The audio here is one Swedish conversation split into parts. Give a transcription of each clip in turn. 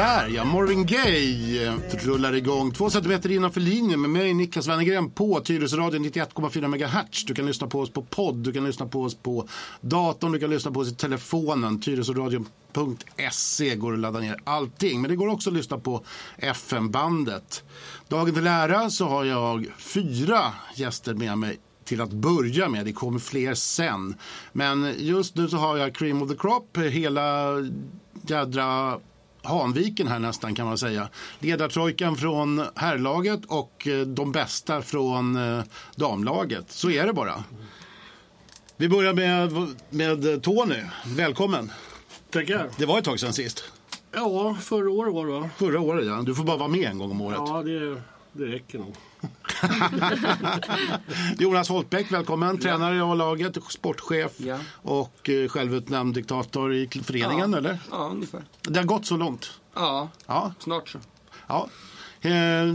Där ja, Marvin Gaye rullar igång två centimeter innanför linjen med mig Niklas Wennergren på Tyresöradion 91,4 MHz. Du kan lyssna på oss på podd, du kan lyssna på oss på datorn, du kan lyssna på oss i telefonen. Tyresöradion.se går att ladda ner allting. Men det går också att lyssna på FM-bandet. Dagen till ära så har jag fyra gäster med mig till att börja med. Det kommer fler sen. Men just nu så har jag Cream of the Crop, hela jädra Hanviken här nästan kan man säga. Ledartrojkan från herrlaget och eh, de bästa från eh, damlaget. Så är det bara. Vi börjar med, med Tony. Välkommen. Tackar. Det var ett tag sedan sist. Ja, förra året var det va? Förra året ja. Du får bara vara med en gång om året. Ja, det, det räcker nog. Jonas Holtbäck, välkommen. Tränare i A-laget, sportchef Ja. och eh, självutnämnd diktator i föreningen, Ja. eller? Ja, ungefär. Det har gått så långt. Ja, Ja. snart så. ja. Eh,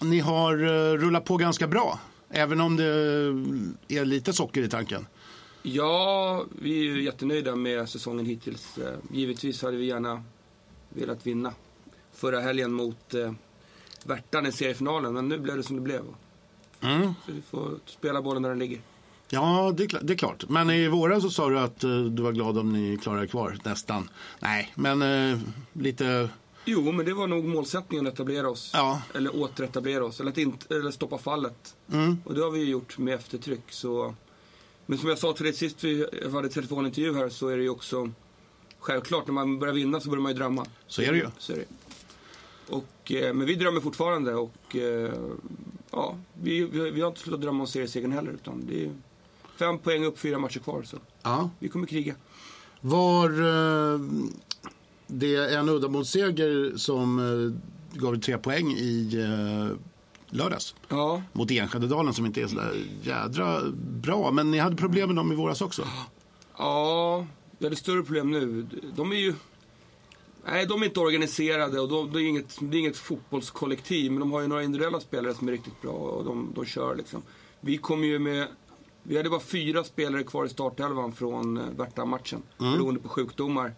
ni har eh, rullat på ganska bra, även om det är lite socker i tanken. Ja, vi är ju jättenöjda med säsongen hittills. Eh, Givetvis hade vi gärna velat vinna förra helgen mot eh, Värtan i seriefinalen, men nu blev det som det blev. Mm. Så vi får spela bollen där den ligger. Ja, det är, klart, det är klart. Men i våras så sa du att eh, du var glad om ni klarar kvar, nästan. Nej, men eh, lite... Jo, men det var nog målsättningen att etablera oss. Ja. Eller återetablera oss, eller, att inte, eller stoppa fallet. Mm. Och det har vi ju gjort med eftertryck. Så... Men som jag sa till dig sist vi hade telefonintervju här så är det ju också självklart när man börjar vinna så börjar man ju drömma. Så är det ju. Så är det. Och, eh, men vi drömmer fortfarande och eh, ja, vi, vi, har inte slutat drömma om seriesegern heller. Utan det är fem poäng upp, fyra matcher kvar. Så Ja. vi kommer kriga. Var eh, det en uddamålsseger som gav tre poäng i lördags Ja, mot Enskededalen som inte är så jädra bra. Men ni hade problem med dem i våras också. ja, vi hade större problem nu. De är ju... Nej, de är inte organiserade och de, det, är inget, det är inget fotbollskollektiv. Men de har ju några individuella spelare som är riktigt bra och de, de kör liksom. Vi kom ju med... Vi hade bara fyra spelare kvar i startelvan från eh, Värtan-matchen. Beroende på sjukdomar.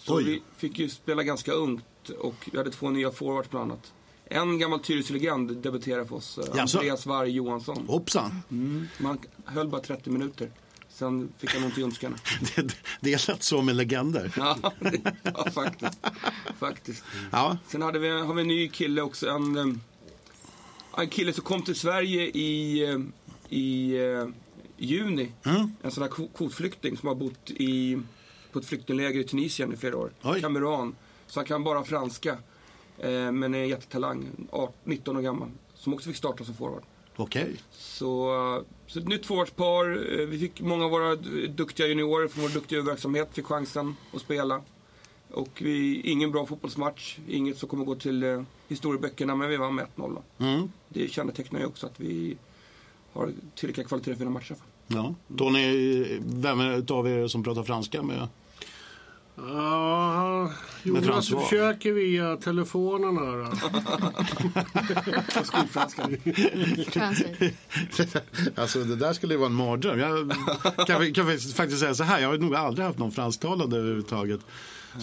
Så Oj. vi fick ju spela ganska ungt och vi hade två nya forwards bland annat. En gammal Tyresö-legend debuterade för oss. eh, Jaså? Andreas Varg Johansson. Hoppsan! Mm. Man höll bara 30 minuter. Sen fick han ont i ljumskarna. Det, det är lätt så med legender. Ja, ja faktiskt. faktiskt. Ja, Sen hade vi, har vi en ny kille också. En, eh, en kille som kom till Sverige i, eh, i eh, juni. Mm. En sån här kvo- kvotflykting som har bott i, på ett flyktingläger i Tunisien i flera år. Oj. Kameran. Så han kan bara franska. Eh, men är en jättetalang. 18, 19 år gammal. Som också fick starta som forward. Okej. Så, så ett nytt forwardspar. Eh, Vi fick många av våra duktiga juniorer från vår duktiga verksamhet fick chansen att spela. Och vi, ingen bra fotbollsmatch, inget som kommer gå till eh, historieböckerna, men vi vann med 1-0. då. Mm. Det kännetecknar ju också att vi har tillräckliga kvalitet för att vinna matcher. Ja. Tony, vem av er som pratar franska med? Ja, Jonas försöker via telefonen här. Skolfranska. Translate. Alltså det där skulle ju vara en mardröm. Jag kan, kan faktiskt säga så här, jag har nog aldrig haft någon fransktalande överhuvudtaget.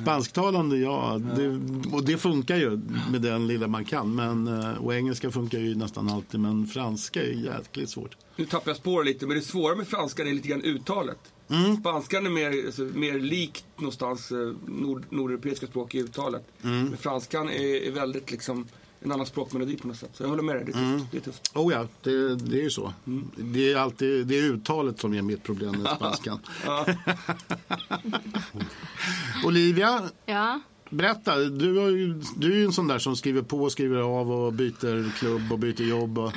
Spansktalande, ja. Det, och det funkar ju med den lilla man kan. Men, eh, och engelska funkar ju nästan alltid. Men franska är jäkligt svårt. Nu tappar jag spår lite, men det svåra med franskan är lite grann uttalet. Mm. Spanskan är mer, alltså, mer likt någonstans eh, nord, nordeuropeiska språk i uttalet. Mm. Men franskan är, är väldigt liksom en annan språkmelodi på något sätt. Så jag håller med dig, det är tufft. Mm. Det är tufft. Oh ja, det, det är ju så. Det är alltid det är uttalet som är mitt problem med spanskan. Olivia, Ja, berätta. Du, har ju, du är ju en sån där som skriver på, skriver av och byter klubb och byter jobb. Och,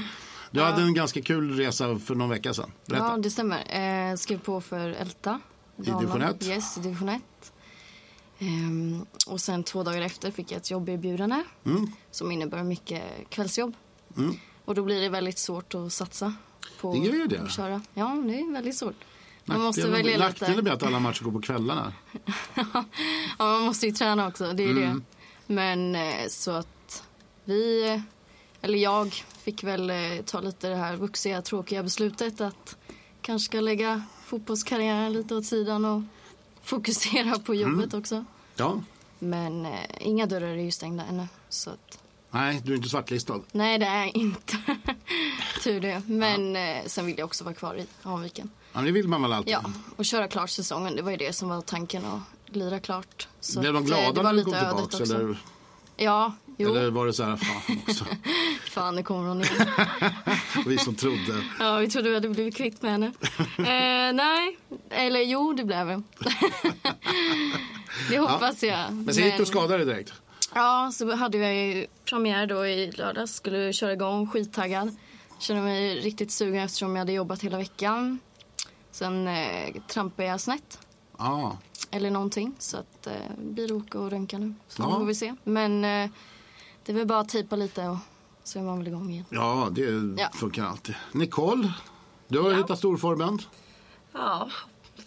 du hade en ganska kul resa för någon vecka sedan. Berätta. ja det stämmer. Eh, skrev på för Älta. I division ett? Yes, i division 1. Ehm, och sen två dagar efter fick jag ett jobberbjudande Mm. som innebär mycket kvällsjobb. Mm. Och då blir det väldigt svårt att satsa på Det ju det. att köra. Ja, det är väldigt svårt. Man måste Nackdelen- välja Nackdelen lite. med att alla matcher går på kvällarna. Ja, man måste ju träna också. Det är Mm. det. Men eh, så att vi, eller jag, fick väl eh, ta lite det här vuxiga, tråkiga beslutet att kanske ska lägga fotbollskarriären lite åt sidan och fokusera på jobbet också. Ja, Men eh, inga dörrar är ju stängda ännu. Så att, Nej, du är inte svartlistad. nej, det är jag inte. Tur det. Men eh, sen vill jag också vara kvar i Hanviken. Ja, det vill man väl alltid? Ja, och köra klart säsongen. Det var ju det som var tanken att lira klart. Så Blev de att, eh, glada det var när du lite kom tillbaka? Eller, Ja, jo. eller var det så här, fan också, Fan, nu kommer hon igen. vi som trodde. Ja, vi trodde vi hade blivit kvitt med henne. Eh, nej, eller jo, det blev vi. det hoppas jag. Men sen gick du och skadade direkt. Ja, så hade jag ju premiär då i lördags. Skulle köra igång, skittaggad. Kände mig riktigt sugen eftersom jag hade jobbat hela veckan. Sen eh, trampade jag snett. Ja, Eller någonting. Så att eh, blir åka och röntga nu. Så Ja. får vi se. Men eh, det är väl bara att tejpa lite och så är man väl igång igen. ja det Ja. funkar alltid. Nicole, du har ju hittat storformen. Ja,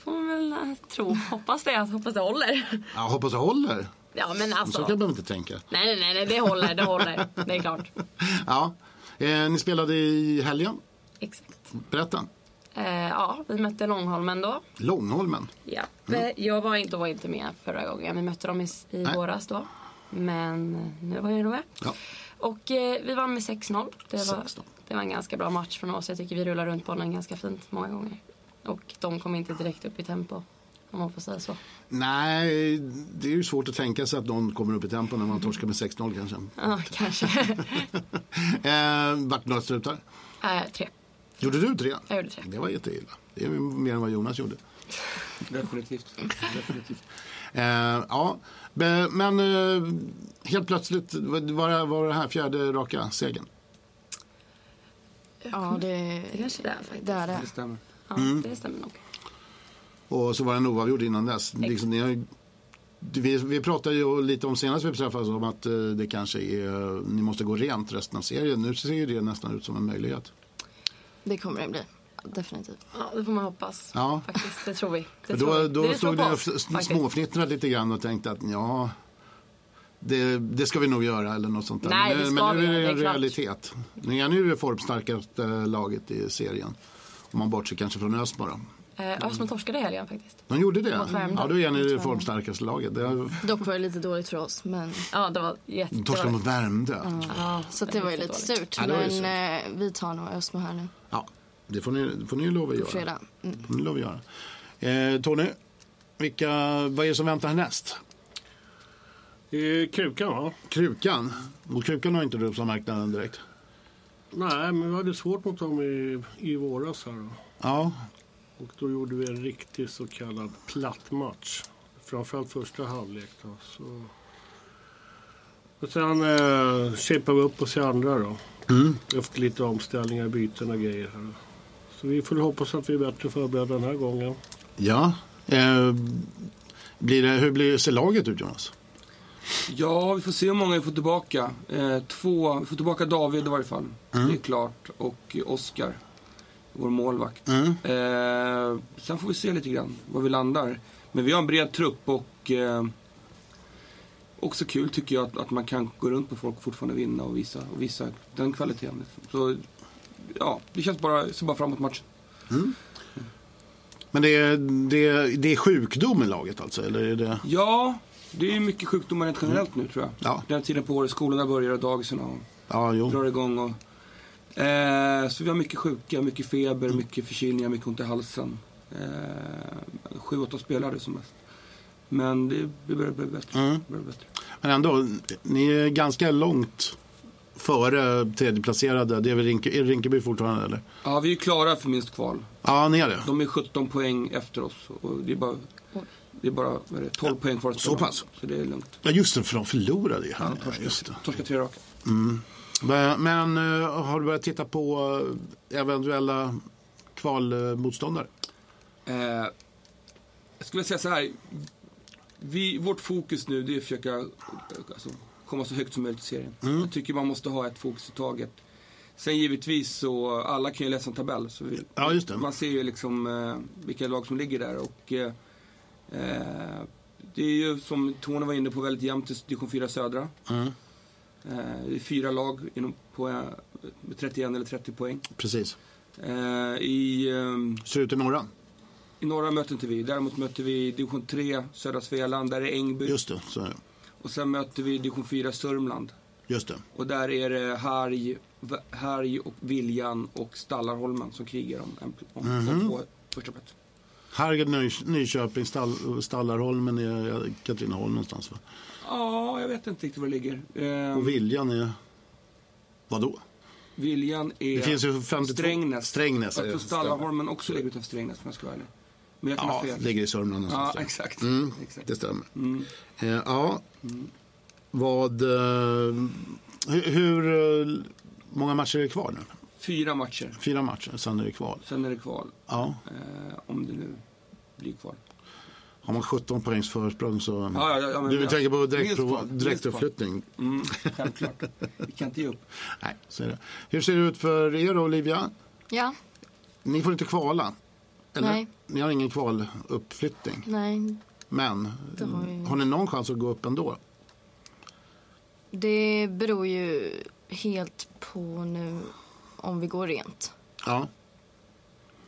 får man väl eh, tro. Hoppas det. Hoppas det håller. Ja, hoppas det håller. Ja, men Så alltså. kan man inte tänka. Nej, nej, nej, det håller. Det håller. Det är klart. Ja. Eh, ni spelade i helgen. Exakt. Berätta. Eh, ja, vi mötte Långholmen då. Långholmen. Ja. Eh, Jag var inte, var inte med förra gången. Vi mötte dem i, i våras då. Men eh, nu var jag nog med. Ja. Och eh, vi vann med 6-0. Det var, 6-0. det var en ganska bra match från oss. Jag tycker vi rullar runt bollen ganska fint många gånger. Och de kom inte direkt upp i tempo. Om man får säga så. Nej, det är ju svårt att tänka sig att någon kommer upp i tempo när man torskar med 6-0 kanske. Ja, kanske. Eh, vart några strutar? eh, tre. Gjorde du tre? Jag gjorde tre. Det var jätteilla. Det är mer än vad Jonas gjorde. Definitivt. Definitivt. Eh, ja, men eh, helt plötsligt var det, var det här fjärde raka segern. Ja, det, Det kanske det är faktiskt. det är det. Det stämmer. Ja, Mm. det stämmer nog. Och så var det en oavgjord innan dess. Liksom, ni har, vi, vi pratade ju lite om senast vi träffades om att eh, det kanske är, ni måste gå rent resten av serien. Nu ser ju det nästan ut som en möjlighet. Det kommer det bli. Definitivt. Ja, det får man hoppas. Ja. Faktiskt, det tror vi. Det För tror då vi. då det stod ni och småfnittrade lite grann och tänkte att ja, det, det ska vi nog göra eller något sånt där. Nej, men, det ska men nu vi, är det det en klart. realitet. Ni är nu det formstarkaste laget i serien. Om man bortser kanske från Ösmo då. Eh, Ösmo torskade i helgen faktiskt. De gjorde det? Ja, då är ni det formstarkaste laget. Det Dock var det lite dåligt för oss. Men, Ja, det var jätte... De torskade mot Värmdö. Ja, så att det var ju lite surt. Ja, det men eh, vi tar nog Ösmo här nu det får ni, får ni lov att på göra. fredag. Mm. Det får ni lov att göra. Eh, Tony, vilka, vad är det som väntar härnäst? I Krukan va? Krukan? Mot Krukan har inte du som marknaden direkt. Nej, men vi hade svårt mot dem i, i våras här då. Ja, Och då gjorde vi en riktig så kallad platt match. Framförallt första halvlek då. Så... Och sen eh, vi upp oss i andra då. Mm. Efter lite omställningar, byten och grejer. Här. Så vi får hoppas att vi är bättre förberedda den här gången. ja. Eh, blir det, hur blir, ser laget ut Jonas? Ja, vi får se hur många vi får tillbaka. Eh, två, vi får tillbaka David i varje fall. Det är klart. Och Oskar, vår målvakt. Mm. Eh, sen får vi se lite grann var vi landar. Men vi har en bred trupp och eh, också kul tycker jag att, att man kan gå runt på folk och fortfarande vinna och visa, och visa den kvaliteten. Så ja, det känns bara, ser bara framåt matchen. Men det är, det, är, det är sjukdom i laget alltså? Eller är det... Ja, det är mycket sjukdomar rent generellt nu tror jag. Ja. Den tiden på året skolorna börjar och dagisen och Ja, jo. drar igång. Och, eh, så vi har mycket sjuka, mycket feber, mycket förkylningar, mycket ont i halsen. Eh, sju, åtta spelare som mest. Men det, börjar bli bättre. Mm. Bättre. Men ändå, ni är ganska långt före tredjeplacerade. Det är väl Rinke, är Rinkeby fortfarande eller? Ja, vi är klara för minst kval. Ja, ni är det. De är 17 poäng efter oss. Och det är bara, det är bara det, 12 poäng kvar så pass? Så det är lugnt. Ja, just det, för de förlorade ju. Ja, Ja, torska, tre raka. Men, men eh, har du börjat titta på eh, eventuella kvalmotståndare? Eh, jag skulle säga så här. Vi, vårt fokus nu det är att försöka eh, alltså, komma så högt som möjligt i serien. Jag tycker man måste ha ett fokus i taget. Sen givetvis så, alla kan ju läsa en tabell. Så vi, Ja, just det. Man ser ju liksom eh, vilka lag som ligger där. Och, eh, eh, det är ju som Tony var inne på väldigt jämnt i division 4 södra. Mm. Eh, det är fyra lag inom, på, eh, med 31 eller 30 poäng. Precis. Eh, I Ser ut i norra? i norra möter inte vi. Däremot möter vi division 3, södra Svealand. Där är Ängby. Just det, så är det. Och sen möter vi division 4 Sörmland. Just det. Och där är det Harj, V- Harj och Viljan och Stallarholmen som krigar om, en, om Mhm. de två första plats. Harged, Ny, Nyköping, Stall, Stallarholmen är Katrineholm någonstans va? Ja, jag vet inte riktigt var det ligger. Eh, Och Viljan är... Vadå? Viljan är Det finns ju 52... Strängnäs. Strängnäs Jag tror Stallarholmen också ligger utanför Strängnäs om jag ska vara ärlig. Men jag kan ha Ja, fel. ligger i Sörmland Ja, någonstans. där. exakt. Mm, exakt. det stämmer. Mm. Eh, ja. Vad... Eh, hur, hur eh, många matcher är det kvar nu? Fyra matcher. Fyra matcher, sen är det kval. Sen är det kval. Ja. Eh, om det nu blir kval. Har man 17 poängs försprång så... Ja, ja, ja, men- du tänker på direkt, direktuppflyttning? Mm, självklart. Vi kan inte ge upp. Nej, så är det. Hur ser det ut för er då, Olivia? Ja, Ni får inte kvala. Eller? Nej. Ni har ingen kvaluppflyttning. nej. Men har har ni någon chans att gå upp ändå? Det beror ju helt på nu om vi går rent Ja.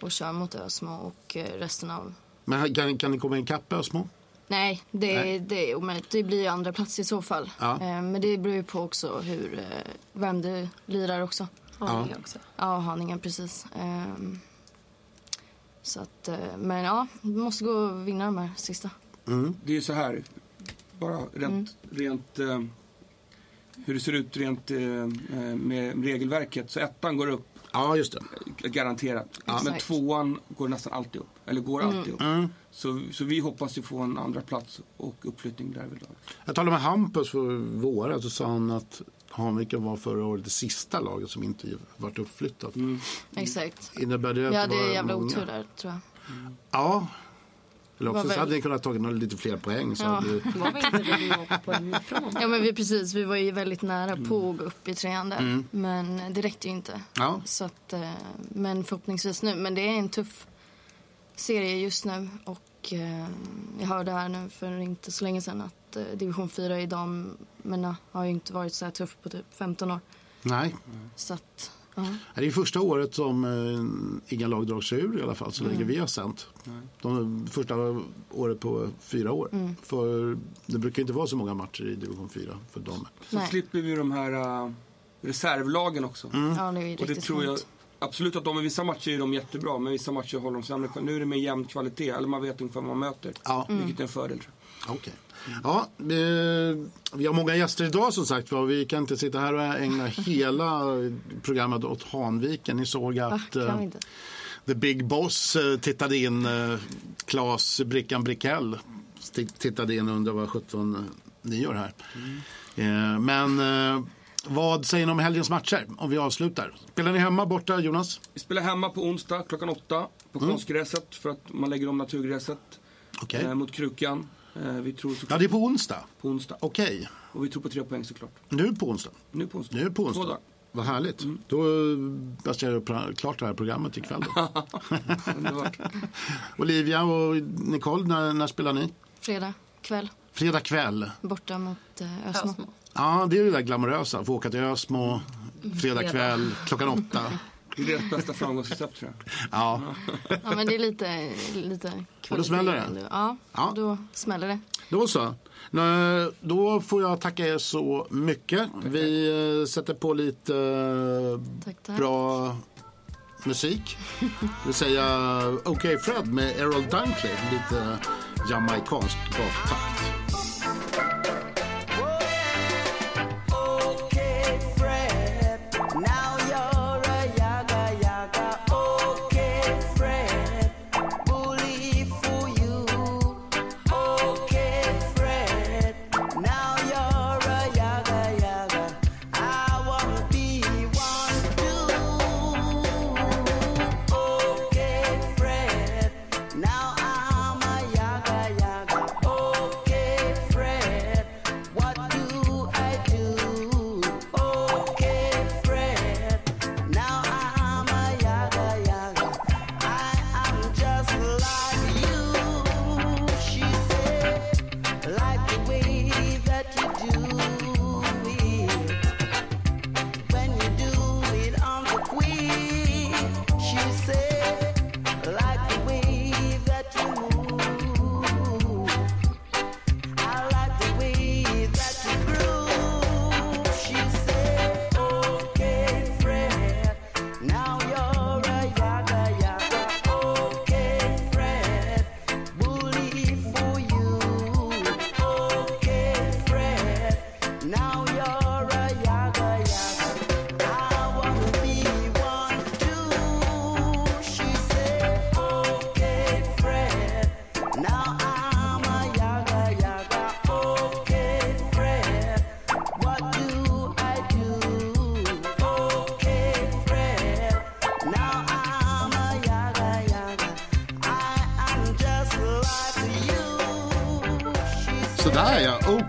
och kör mot Ösmo och eh, resten av... Men kan, kan ni komma ikapp Ösmo? Nej, det, Nej. det är omöjligt. Det blir ju andra plats i så fall. Ja. Eh, Men det beror ju på också hur, eh, vem det lirar också. Haninge också. Ja, Haninge precis. Så att, eh, men ja, vi måste gå och vinna de här sista. Mm. Det är så här, bara rent, rent eh, hur det ser ut rent eh, eh, med regelverket. Så ettan går upp Ja, just det. eh, garanterat. Men Exakt. tvåan går nästan alltid upp. Eller går alltid upp. Mm. Så, så vi hoppas ju få en andra plats och uppflyttning därvidlag. Jag talade med Hampus för våras så sa han att Hanviken var förra året det sista laget som inte varit uppflyttat. Mm. Exakt. Innebär det att det hade var jävla många? otur där, tror jag. Ja. Eller också så hade ni kunnat tagit några lite fler poäng. Så Ja. hade... Var vi inte det vi poäng ifrån? Ja, men vi, precis. Vi var ju väldigt nära på att gå upp i trean där. Men det räckte ju inte. Ja. Så att, eh, men förhoppningsvis nu. Men det är en tuff serie just nu. Och eh, jag hörde här nu för inte så länge sedan att eh, division 4 i damerna har ju inte varit så här tuff på typ 15 år. Nej, Så att, ja. det är första året som eh, inga lag drar sig ur i alla fall så länge vi har sänt. De första året på fyra år. För det brukar inte vara så många matcher i division 4 för dem. Så Nej. slipper vi de här uh, reservlagen också. ja, det är Och det tror jag, absolut att de i vissa matcher är de jättebra, men i vissa matcher håller de sämre. Nu är det med jämn kvalitet, eller man vet ungefär vad man möter. Ja. Vilket är en fördel. tror jag. Okej. Ja, eh, vi har många gäster idag som sagt var. Vi kan inte sitta här och ägna hela programmet åt Hanviken. Ni såg att inte? The Big Boss eh, tittade in, Claes Brickan Brickell tittade in och undrade vad 17 ni gör här. Eh, men vad säger ni om helgens matcher om vi avslutar? Spelar ni hemma borta Jonas? Vi spelar hemma på onsdag klockan åtta på konstgräset för att man lägger om naturgräset eh, mot Krukan. Eh, vi tror Ja, såklart det är på onsdag. på onsdag. Okej, Och vi tror på tre poäng såklart. nu på onsdag. Nu på onsdag. Nu på Två onsdag. dagar. Vad härligt. Då eh, baserar jag klart det här programmet ikväll. Då. Olivia och Nicole, när, när spelar ni? Fredag kväll Fredag kväll. borta mot eh, Ösmo. Ösmo. Ja, det är det där glamorösa. Få åka till Ösmo, fredag Fredag. kväll, klockan åtta. Det är deras bästa framgångsrecept tror jag. Ja, Ja, men det är lite, lite Och då smäller det? kvalitet. Ja, Ja. då smäller det. då så. Nå, Då får jag tacka er så mycket. Vi eh, sätter på lite eh, Tack, tack. bra musik. Vill säga OK Fred med Errol Dunkley. Lite jamaicansk baktakt.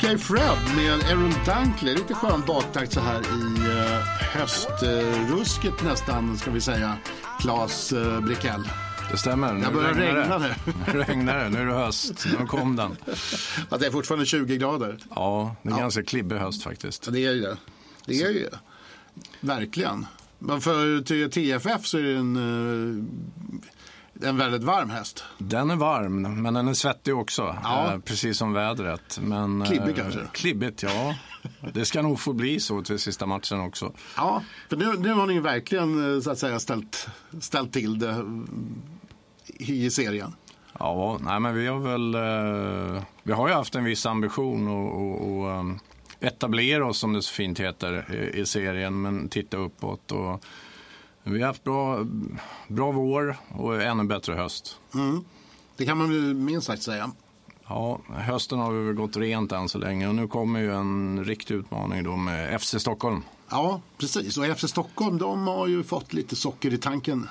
Ja, OK Fred med Aaron Dunkley. Lite skön baktakt så här i uh, höstrusket nästan, ska vi säga. Claes uh, Brikell. Det stämmer. Nu Det börjar regna det. nu. Regnar det. Nu är det höst. Nu kom den. Att det är fortfarande 20 grader. Ja, det är ganska klibbig höst faktiskt. Ja, det är ju det. Det är ju det. Verkligen. Men för TFF så är det en, eh, en väldigt varm häst. Den är varm, men den är svettig också. Ja. Eh, precis som vädret. Men, eh, Klibbig kanske? Klibbigt, ja. Det ska nog få bli så till sista matchen också. Ja, för nu, nu har ni ju verkligen eh, så att säga ställt, ställt till det i serien. Ja, nej men vi har väl... Eh, vi har ju haft en viss ambition och, och, ehm, etablera oss, som det så fint heter, i, i serien. Men titta uppåt. Och vi har haft bra, bra vår och ännu bättre höst. Det kan man väl minst sagt säga. Ja, hösten har vi väl gått rent än så länge och nu kommer ju en riktig utmaning då med FC Stockholm. Ja, precis. Och FC Stockholm, de har ju fått lite socker i tanken.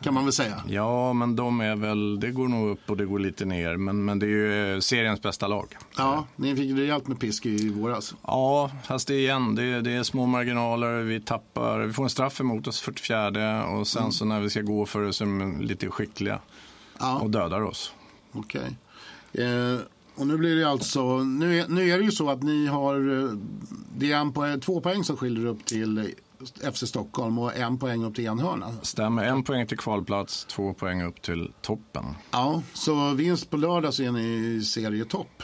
Kan man väl säga. Ja, men de är väl, det går nog upp och det går lite ner. Men, men det är ju eh, seriens bästa lag. Ja, ni fick rejält med pisk i våras. Ja, fast det är igen, det är, det är små marginaler. Vi tappar, vi får en straff emot oss 44 och sen så när vi ska gå för det så är de lite skickliga Ja, och dödar oss. okej. Eh, och nu blir det alltså, nu är, nu är det ju så att ni har, eh, det är en två poäng som skiljer upp till FC Stockholm och en poäng upp till enhörna. Stämmer, en poäng till kvalplats, två poäng upp till toppen. Ja, så vinst på lördag så är ni i serietopp.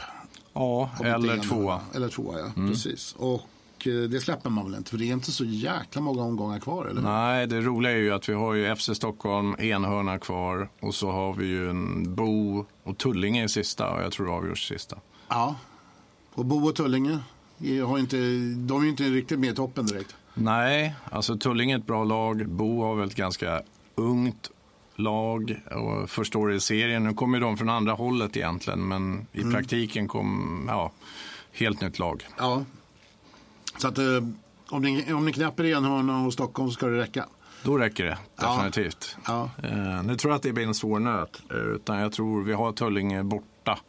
Ja, eller tvåa. Eller tvåa, ja. Precis. Och eh, det släpper man väl inte, för det är inte så jäkla många omgångar kvar, eller? Nej, det roliga är ju att vi har ju FC Stockholm, enhörna kvar och så har vi ju en Bo och Tullinge i sista och jag tror det avgörs sista. Ja. Och Bo och Tullinge har inte, de är ju inte riktigt med i toppen direkt. Nej, alltså Tullinge är ett bra lag. Bo har väl ett ganska ungt lag och första året i serien. Nu kommer de från andra hållet egentligen, men i praktiken kom, ja, helt nytt lag. Ja. Så att eh, om ni, om ni knäpper enhörna och Stockholm så ska det räcka. Då räcker det Ja. definitivt. Ja. Eh, nu tror jag att det blir en svår nöt, eh, utan jag tror vi har Tullinge borta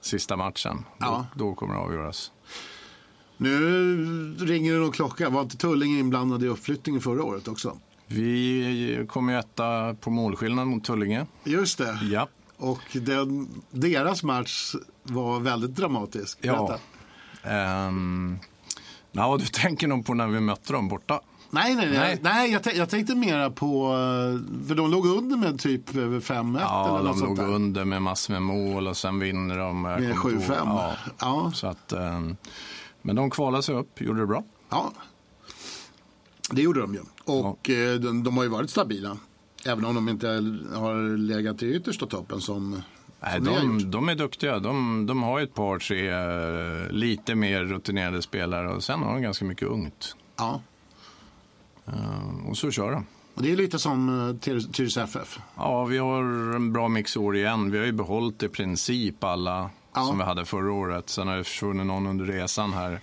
sista matchen. Ja. Då, då kommer det avgöras. Nu ringer det någon klocka. Var inte Tullinge inblandad i uppflyttningen förra året också? Vi kommer ju etta på målskillnad mot Tullinge. Just det. Ja. Och den, deras match var väldigt dramatisk. Ja. Berätta. Ehm, ja, du tänker nog på när vi mötte dem borta. Nej, nej, nej. Nej. nej jag, jag tänkte mera på... eh, För de låg under med typ över 5-1 Ja, eller något de låg där. under med massor med mål och sen vinner de. Med kommer inte ihåg. 7-5. Ja. Ja. Så att, ehm, men de kvalade sig upp, gjorde det bra. Ja, det gjorde de ju. Och eh, de, de har ju varit stabila. Även om de inte har legat i yttersta toppen som, Nej, som de, de är duktiga. De, de har ett par, tre eh, lite mer rutinerade spelare och sen har de ganska mycket ungt. Ja, Ehm, och så kör de. och det är lite som Tyresö FF. Ja, vi har en bra mix år igen. Vi har ju behållit i princip alla Ja. som vi hade förra året. Sen har det försvunnit någon under resan här.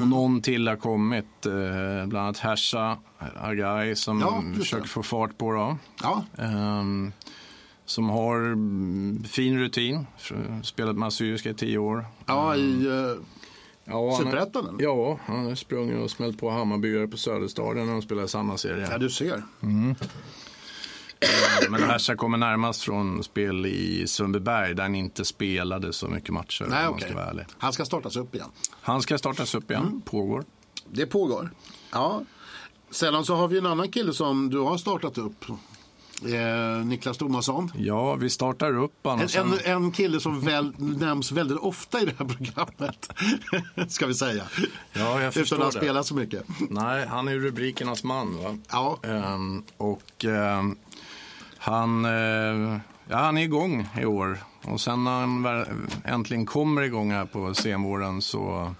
Och någon till har kommit, eh, bland annat Hersa Agai som Ja, försöker få fart på. Då. Ja, Ehm, som har mm, fin rutin, spelat med Assyriska i tio år. ja i uh, Ja, Superettan? Ja, han har sprungit och smält på Hammarbyare på Söderstadion när de spelar samma serie. Ja, du ser. Men Hersa kommer närmast från spel i Sundbyberg där han inte spelade så mycket matcher. Nej, okej. ska. Han ska startas upp igen. Han ska startas upp igen, Mm. pågår. Det pågår. Ja. Sedan så har vi en annan kille som du har startat upp. Eh, Niklas Tomasson. Ja, vi startar upp En, sen, en, en kille som väl, nämns väldigt ofta i det här programmet. Ska vi säga. Ja, jag förstår Utan att det. spela så mycket. Nej, han är rubrikernas man. Va? Ja, Ehm, och ehm, han, eh, ja, han är igång i år. Och sen när han äntligen kommer igång här på senvåren så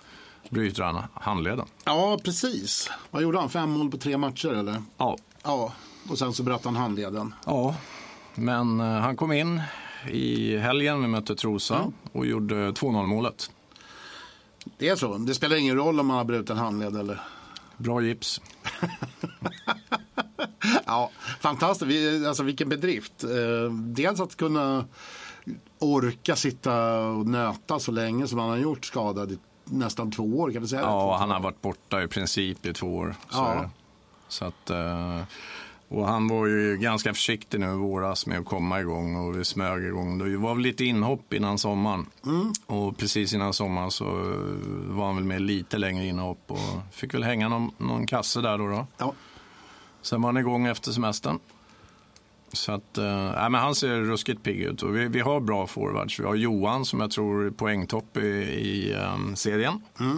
bryter han handleden. ja, precis. Vad gjorde han? Fem mål på tre matcher eller? Ja. Ja, och sen så bröt han handleden. Ja, men eh, han kom in i helgen, vi mötte Trosa och gjorde 2-0 målet. Det är så. Det spelar ingen roll om man har brutit en handled eller? Bra gips. Ja, fantastiskt. Vi, alltså vilken bedrift. Eh, dels att kunna orka sitta och nöta så länge som han har gjort skadad i nästan två år kan vi säga. Ja, han har varit borta i princip i två år. Så, Ja. så att, eh, och han var ju ganska försiktig nu i våras med att komma igång och vi smög igång. Det var väl lite inhopp innan sommaren. Mm. Och precis innan sommaren så eh, var han väl med lite längre inhopp och fick väl hänga någon, någon kasse där då. då. Ja. Sen var han igång efter semestern. Så att, eh, men han ser ruskigt pigg ut. Och vi, vi har bra forwards. Vi har Johan som jag tror är poängtopp i, i eh, serien. Eh,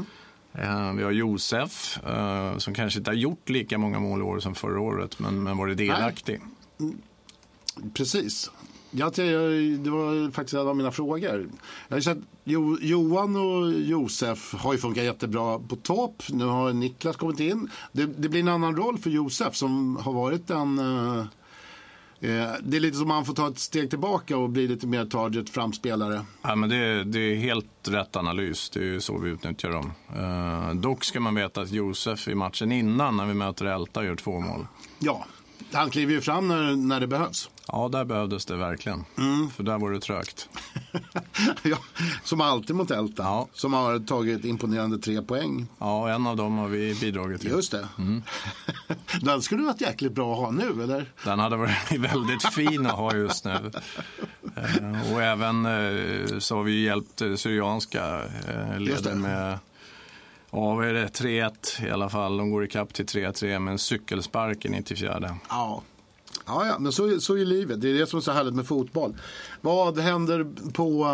vi har Josef eh, som kanske inte har gjort lika många mål i år som förra året men, men varit delaktig. Precis. Jag, det var faktiskt en av mina frågor. Jag har sett, jo, Johan och Josef har ju funkat jättebra på topp. Nu har Niklas kommit in. Det, det blir en annan roll för Josef som har varit en... eh, det är lite som man får ta ett steg tillbaka och bli lite mer target framspelare. Ja, men det, det är helt rätt analys. Det är ju så vi utnyttjar dem. Eh, dock ska man veta att Josef i matchen innan när vi möter Älta gör två mål. Ja, han kliver ju fram när, när det behövs. Ja, där behövdes det verkligen. För där var det trögt. ja, som alltid mot Älta. Ja. Som har tagit imponerande tre poäng. Ja, en av dem har vi bidragit till. Just det. Den skulle varit jäkligt bra att ha nu, eller? Den hade varit väldigt fin att ha just nu. Eh, och även eh, så har vi hjälpt Syrianska eh, leden med Ja, vad är det? 3-1 i alla fall. De går ikapp till 3-3 med en cykelspark i 94. Ja. Ja, ja, men så, så är livet. Det är det som är så härligt med fotboll. Vad händer på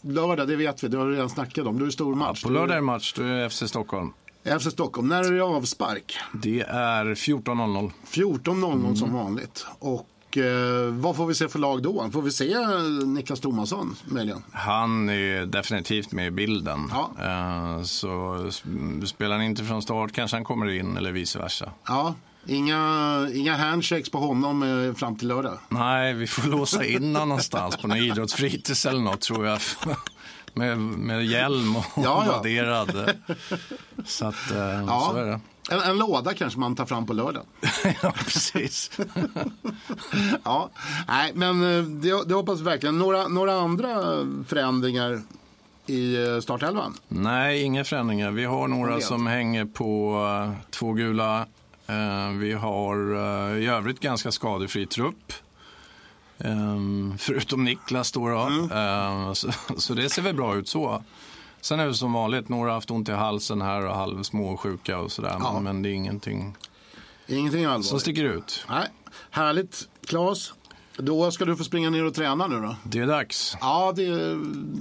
lördag? Det vet vi, det har vi redan snackat om. Då är det stor match. På lördag är det match, då är FC Stockholm. FC Stockholm. När är det avspark? Det är 14.00. 14.00 som vanligt. Och eh, vad får vi se för lag då? Får vi se eh, Niklas Tomasson möjligen? Han är definitivt med i bilden. Ja. Eh, Så spelar han inte från start kanske han kommer in eller vice versa. Ja, inga, inga handshakes på honom fram till lördag. Nej, vi får låsa in honom någonstans på någon idrottsfritids eller något tror jag. Med, med hjälm och Ja, ja. vadderad. Så att, eh, Ja. så är det. En, en låda kanske man tar fram på lördag. ja, precis. ja, nej, men eh, det, det hoppas vi verkligen. Några, några andra förändringar i eh, startelvan? Nej, inga förändringar. Vi har några som hänger på två gula. Vi har i övrigt ganska skadefri trupp. Ehm, förutom Niklas då. då. Mm. Ehm, så, så det ser väl bra ut så. Sen är det som vanligt, några har haft ont i halsen här och halv småsjuka och sådär. Ja. Men, det är ingenting Ingenting som sticker ut. Nej, härligt. Claes, då ska du få springa ner och träna nu då? Det är dags. Ja, det,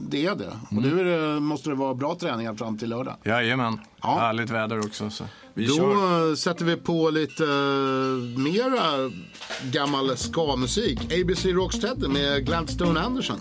det är det. Och nu är det, måste det vara bra träningar fram till lördag. Jajamän. Ja. Härligt väder också. Så. Vi Då kör. sätter vi på lite eh, mera gammal ska-musik. ABC Rocksteady med Gladstone Anderson.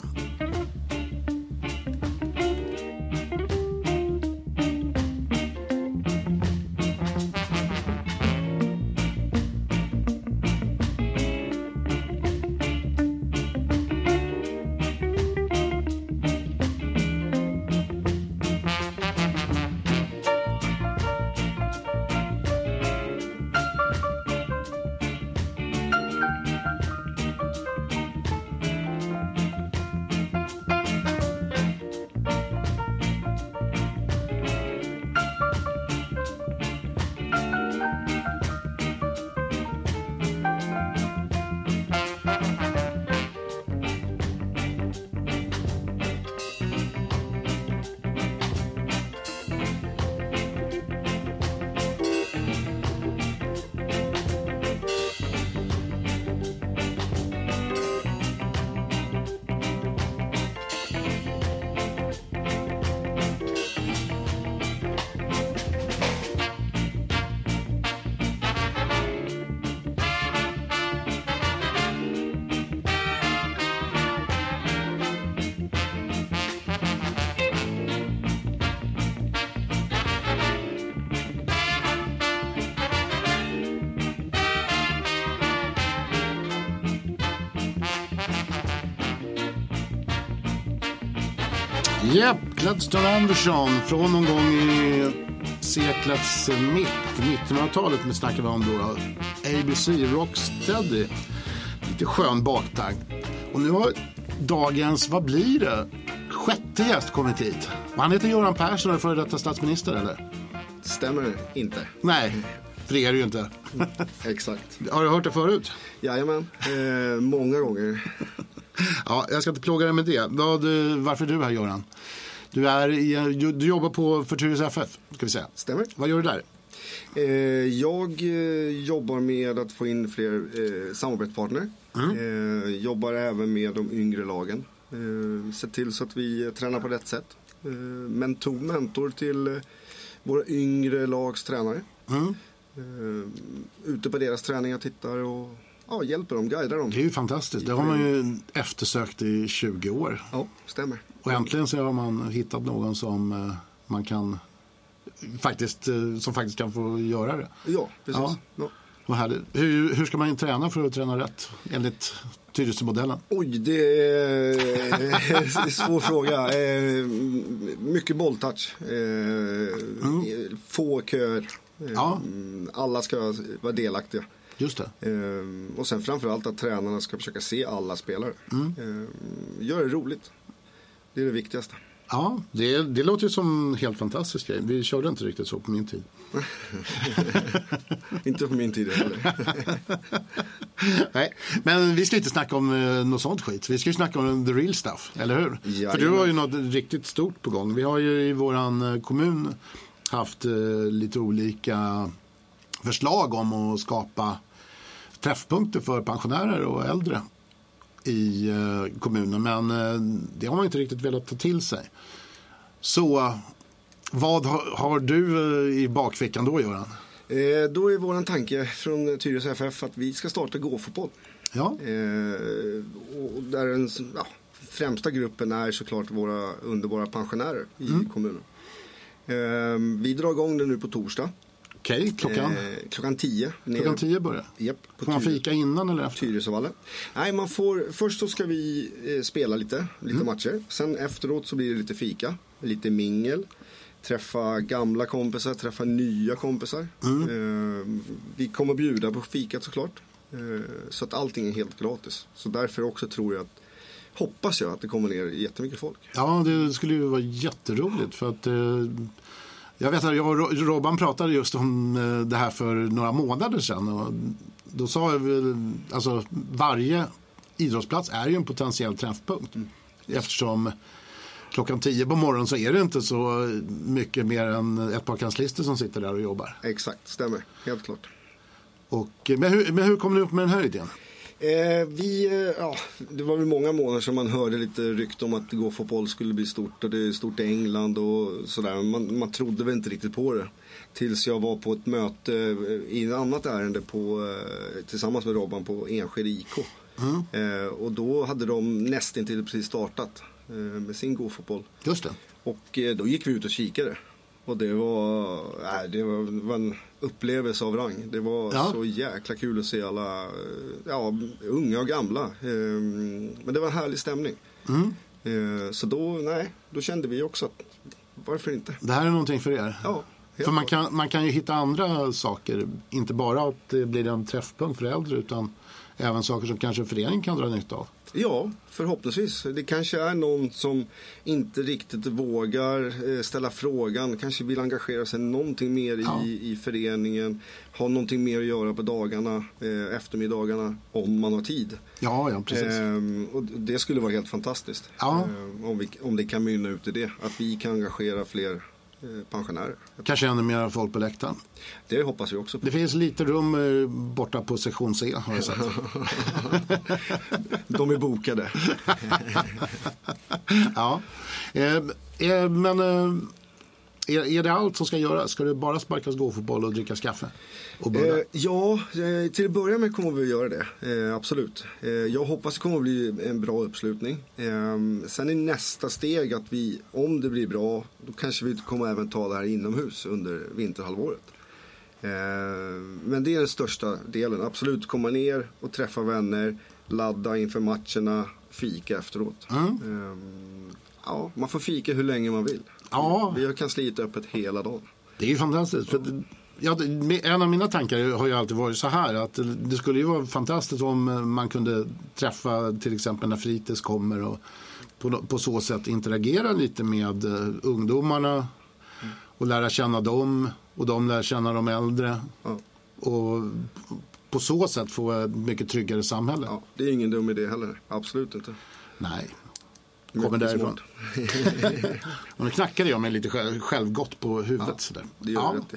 Japp, Gladstone Anderson från någon gång i seklets mitt, 1900-talet med snackar vi om då. ABC Rocksteady. Lite skön baktakt. Och nu har dagens, vad blir det? Sjätte gäst kommit hit. Och Han heter Göran Persson och är före detta statsminister eller? Stämmer inte. Nej, för det är det ju inte. Exakt. Har du hört det förut? Jajamän, eh, många gånger. Ja, jag ska inte plåga dig med det. Vad, eh, varför är du här Göran? Du, är i, du jobbar på Tyresö FF, ska vi säga. Stämmer. Vad gör du där? Eh, jag eh, jobbar med att få in fler eh, samarbetspartner. Eh, jobbar även med de yngre lagen. Eh, se till så att vi eh, tränar på rätt sätt. Eh, mentor, mentor till eh, våra yngre lags tränare. Mm. Eh, ute på deras träningar tittar och ja, hjälper dem, guidar dem. Det är ju fantastiskt. Det har man ju eftersökt i 20 år. Ja, stämmer. Och äntligen så har man hittat någon som eh, man kan faktiskt, eh, som faktiskt kan få göra det. Ja, precis. Ja. Ja. Hur, hur ska man träna för att träna rätt enligt Tyresömodellen? Oj, det är en svår fråga. Eh, mycket bolltouch. Eh, Få köer. Ja. Alla ska vara delaktiga. Just det. Eh, och sen framförallt att tränarna ska försöka se alla spelare. Eh, gör det roligt. Det är det viktigaste. Ja, det, det låter ju som helt fantastisk grej. Vi körde inte riktigt så på min tid. Inte på min tid heller. Nej, men vi ska inte snacka om eh, något sånt skit. Vi ska ju snacka om the real stuff, eller hur? Jajamän. För du har ju något riktigt stort på gång. Vi har ju i våran eh, kommun haft eh, lite olika förslag om att skapa träffpunkter för pensionärer och äldre i eh, kommunen. Men eh, det har man inte riktigt velat ta till sig. Så vad har, du eh, i bakfickan då, Göran? Eh, då är våran tanke från Tyresö FF att vi ska starta gå-fotboll. Ja, Eh, och där den ja, främsta gruppen är såklart våra underbara pensionärer i Mm. kommunen. Eh, vi drar igång det nu på torsdag. Okej. Klockan, Eh, klockan 10. nere- klockan tio börjar Japp, på Får man fika innan eller efter? Tyresövallen. Nej, man får, först så ska vi eh, spela lite, lite Mm. matcher. Sen efteråt så blir det lite fika, lite mingel. Träffa gamla kompisar, träffa nya kompisar. Mm. Eh, vi kommer bjuda på fikat såklart. Eh, så att allting är helt gratis. Så därför också tror jag att, hoppas jag att det kommer ner jättemycket folk. Ja, det skulle ju vara jätteroligt för att eh, jag vet att jag och Ro- Robban pratade just om eh, det här för några månader sedan och då sa jag väl, alltså varje idrottsplats är ju en potentiell träffpunkt eftersom klockan tio på morgonen så är det inte så mycket mer än ett par kanslister som sitter där och jobbar. Exakt, stämmer. Helt klart. Och, eh, men, hur, men hur kom ni upp med den här idén? Eh, vi, eh, ja, det var väl många månader som man hörde lite rykte om att gå fotboll skulle bli stort och det är stort i England och sådär. Man, man trodde väl inte riktigt på det. Tills jag var på ett möte eh, i ett annat ärende på, eh, tillsammans med Robban på Enskede IK. Eh, och då hade de nästintill precis startat eh, med sin gå-fotboll. Just det. Och då gick vi ut och kikade. Och det var, nej, det var, en upplevelse av rang. Det var Ja. så jäkla kul att se alla, eh, ja, unga och gamla. Eh, Men det var en härlig stämning. Mm. Eh, Så då, nej, då kände vi också att varför inte? Det här är någonting för er. Ja, För man kan, man kan ju hitta andra saker. Inte bara att det blir en träffpunkt för äldre utan även saker som kanske föreningen kan dra nytta av. Ja, förhoppningsvis. Det kanske är någon som inte riktigt vågar eh, ställa frågan, kanske vill engagera sig någonting mer Ja. i, i föreningen, ha någonting mer att göra på dagarna, eh, eftermiddagarna, om man har tid. Ja, ja, precis. Ehm, och det skulle vara helt fantastiskt. Ja. Ehm, om, vi, om det kan mynna ut i det, att vi kan engagera fler pensionärer. Kanske ännu mer folk på läktaren. Det hoppas vi också på. Det finns lite rum eh, borta på sektion C har jag sett. De är bokade. ja. Eh, eh, men eh, är, är det allt som ska göras? Ska det bara sparkas gåfotboll och drickas kaffe? Och? Eh, ja, eh, till att börja med kommer vi att göra det. Eh, absolut. Eh, jag hoppas det kommer att bli en bra uppslutning. Eh, sen är nästa steg att vi, om det blir bra, då kanske vi kommer även ta det här inomhus under vinterhalvåret. Eh, men det är den största delen. Absolut komma ner och träffa vänner, ladda inför matcherna, fika efteråt. Eh, ja, man får fika hur länge man vill. Ja. Vi har kansliet öppet hela dagen. Det är ju fantastiskt. För Ja, en av mina tankar har ju alltid varit så här att det skulle ju vara fantastiskt om man kunde träffa till exempel när fritids kommer och på, på så sätt interagera lite med eh, ungdomarna och lära känna dem och de lär känna de äldre Ja. och på så sätt få ett mycket tryggare samhälle. Ja, det är ingen dum idé heller. Absolut inte. Nej, kommer därifrån. Och nu knackade jag mig lite själv, självgott på huvudet. sådär. Det gör Ja. du rätt i.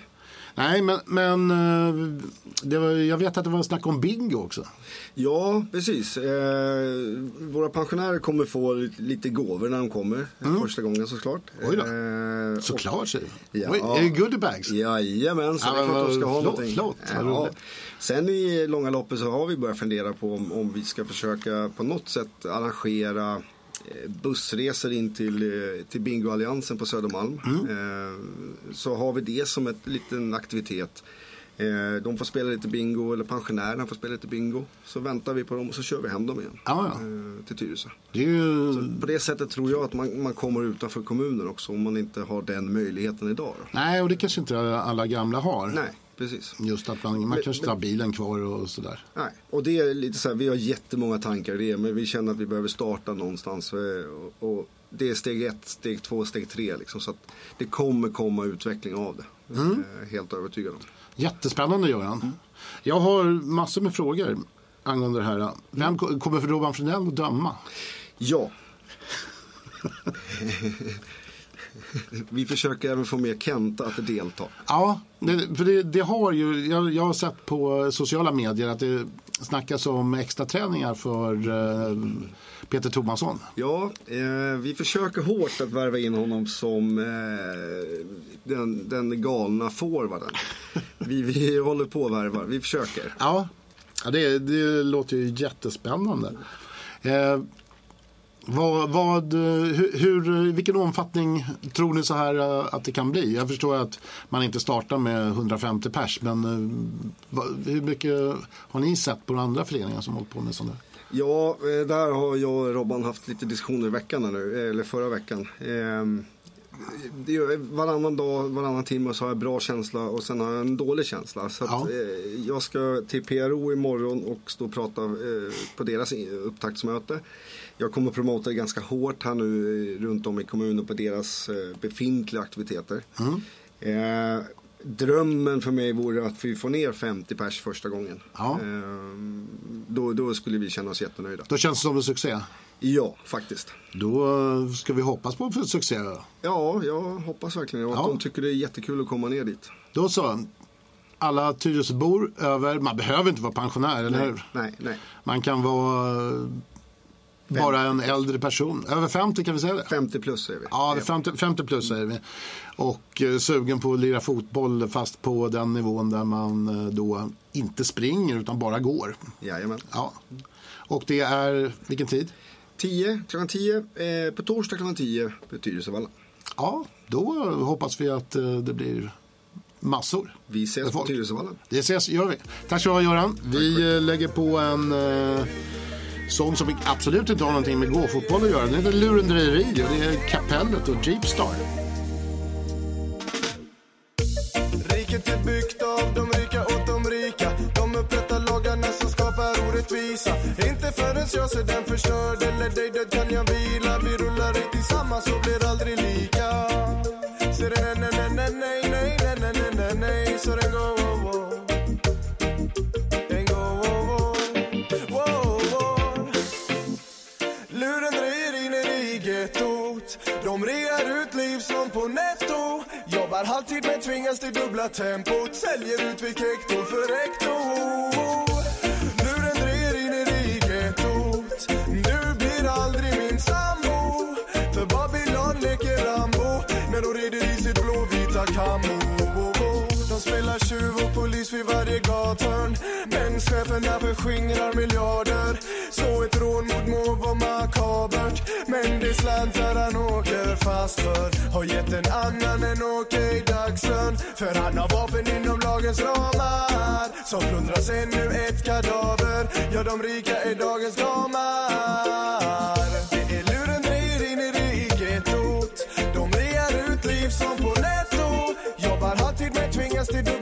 Nej, men, men eh, var, jag vet att det var snack om bingo också. Ja, precis. Eh, våra pensionärer kommer få lite, lite gåvor när de kommer. eh, Första gången såklart. Mm. Oj då. Eh, Såklart säger. Ja. Oj, är det goodiebags? Jajamän, så Ja, det är klart de ska ha flott, någonting. flott, roligt. Sen i långa loppet så har vi börjat fundera på om, om vi ska försöka på något sätt arrangera bussresor in till, eh, till Bingoalliansen på Södermalm. Mm. Eh, Så har vi det som en liten aktivitet. Eh, De får spela lite bingo, eller pensionärerna får spela lite bingo. Så väntar vi på dem och så kör vi hem dem igen. Ja, ja. eh, Till Tyresö. Ju... På det sättet tror jag att man, man kommer utanför kommunen också om man inte har den möjligheten idag. Då. Nej, och det kanske inte alla gamla har. Nej, precis. Just att man, man kanske tar bilen kvar och sådär. Nej, och det är lite så här, vi har jättemånga tankar i det, men vi känner att vi behöver starta någonstans. eh, Och, och det är steg ett, steg två, steg tre liksom. Så att det kommer komma utveckling av det. Mm. Helt övertygad om. Jättespännande Göran. Jag har massor med frågor angående det här. Vem ko- kommer Robban Fridell att döma? Ja. vi försöker även få med Kenta att delta. Ja, det, för det, det har ju, jag, jag har sett på sociala medier att det snackas om extra träningar för eh, Peter Tomasson. Ja, eh, vi försöker hårt att värva in honom som eh, den, den galna forwarden. Vi, vi håller på att värva, vi försöker. Ja, ja det, det låter ju jättespännande. Vad, vad, hur, vilken omfattning tror ni så här eh, att det kan bli? Jag förstår att man inte startar med 150 pers, men eh, hur mycket har ni sett på andra föreningar som hållit på med sånt där? Ja, eh, där har jag och Robban haft lite diskussioner i veckan nu, eller förra veckan. Ehm, varannan dag, varannan timme så har jag bra känsla och sen har jag en dålig känsla. Så Ja. jag ska till PRO imorgon och stå och prata på deras upptaktsmöte. Jag kommer promota det ganska hårt här nu eh, runt om i kommunen på deras eh, befintliga aktiviteter. Eh, drömmen för mig vore att vi får ner 50 pers första gången. Ja. Eh, då, då skulle vi känna oss jättenöjda. Då känns det som en succé. Ja, faktiskt. Då eh, ska vi hoppas på för succé. Ja, jag hoppas verkligen. Och att Ja. de tycker det är jättekul att komma ner dit. Då så. Alla Tyresöbor över, man behöver inte vara pensionär, eller hur? Nej, nej. Man kan vara bara en äldre person. Över 50 kan vi säga det? 50 plus är vi. Ja, 50, 50 plus säger vi. Och eh, sugen på att lira fotboll fast på den nivån där man eh, då inte springer utan bara går. Jajamän. Ja. Och det är, vilken tid? 10, klockan 10. Eh, på torsdag klockan 10 på Tyresövalla. Ja, då hoppas vi att eh, det blir massor. Vi ses på folk. Tyresövalla. Det ses, gör vi. Tack så du ha Göran. Vi eh, lägger på en eh, sång som absolut inte har någonting med gåfotboll att göra. Det heter Lurendrejeri och det är Kapellet och Jeepstar. Riket är byggt av de rika åt de rika De upprättar lagarna som skapar orättvisa Inte förrän jag ser den förstörd eller dig död kan jag vila Vi rullar i tillsammans och blir aldrig lika Ser det på netto. Jobbar halvtid men tvingas till dubbla tempot. Säljer ut vid hekto för hekto cheferna förskingrar miljarder. Så ett rån mot må vara makabert. Men det slantar han åker fast för Har gett en annan en okej dagslön För han har vapen inom lagens ramar. Som plundras ännu ett kadaver. Ja, de rika är dagens gamar. Det är lurendrejeri nere i gettot De rear ut liv som på netto. Jobbar halvtid men tvingas till dubbel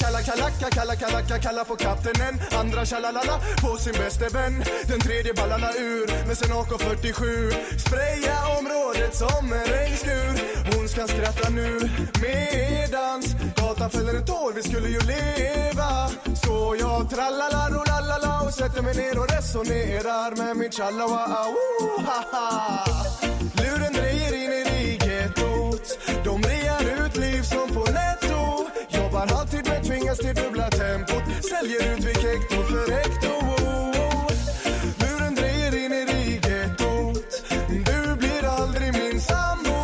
Kalla, kalacka, kalla, kalacka, kalla på kaptenen. Andra tjalalala på sin bäste vän. Den tredje ballarna ur med sin AK47 Spraya området som en regnskur. Hon ska skratta nu medans Gatan fäller en tår, vi skulle ju leva. Så jag trallala rolalala och sätter mig ner och resonerar med min tjallawa Luren drejer in i gettot De rear ut liv som på netto. Jobbar alltid Väljer ut vid hekto för hekto Muren drejer in i gettot Du blir aldrig min sambo.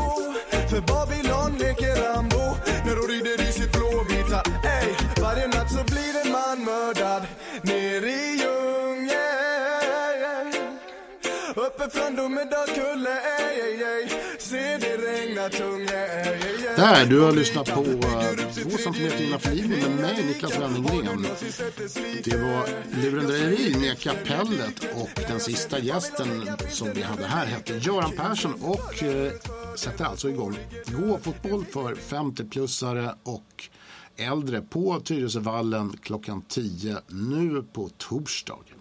För Babylon leker Rambo. När hon rider i sitt blåvita Ey, varje natt så blir en man mördad Ner i djungeln. Uppe från Domedagskulle, där, du har lyssnat på eh, två centimeter innanför linjen med mig, Niklas Wennergren. Det var lurendrejeri med kapellet och den sista gästen som vi hade här hette Göran Persson och eh, sätter alltså igång gå-fotboll för 50-plussare och äldre på Tyresövallen klockan 10 nu på torsdag.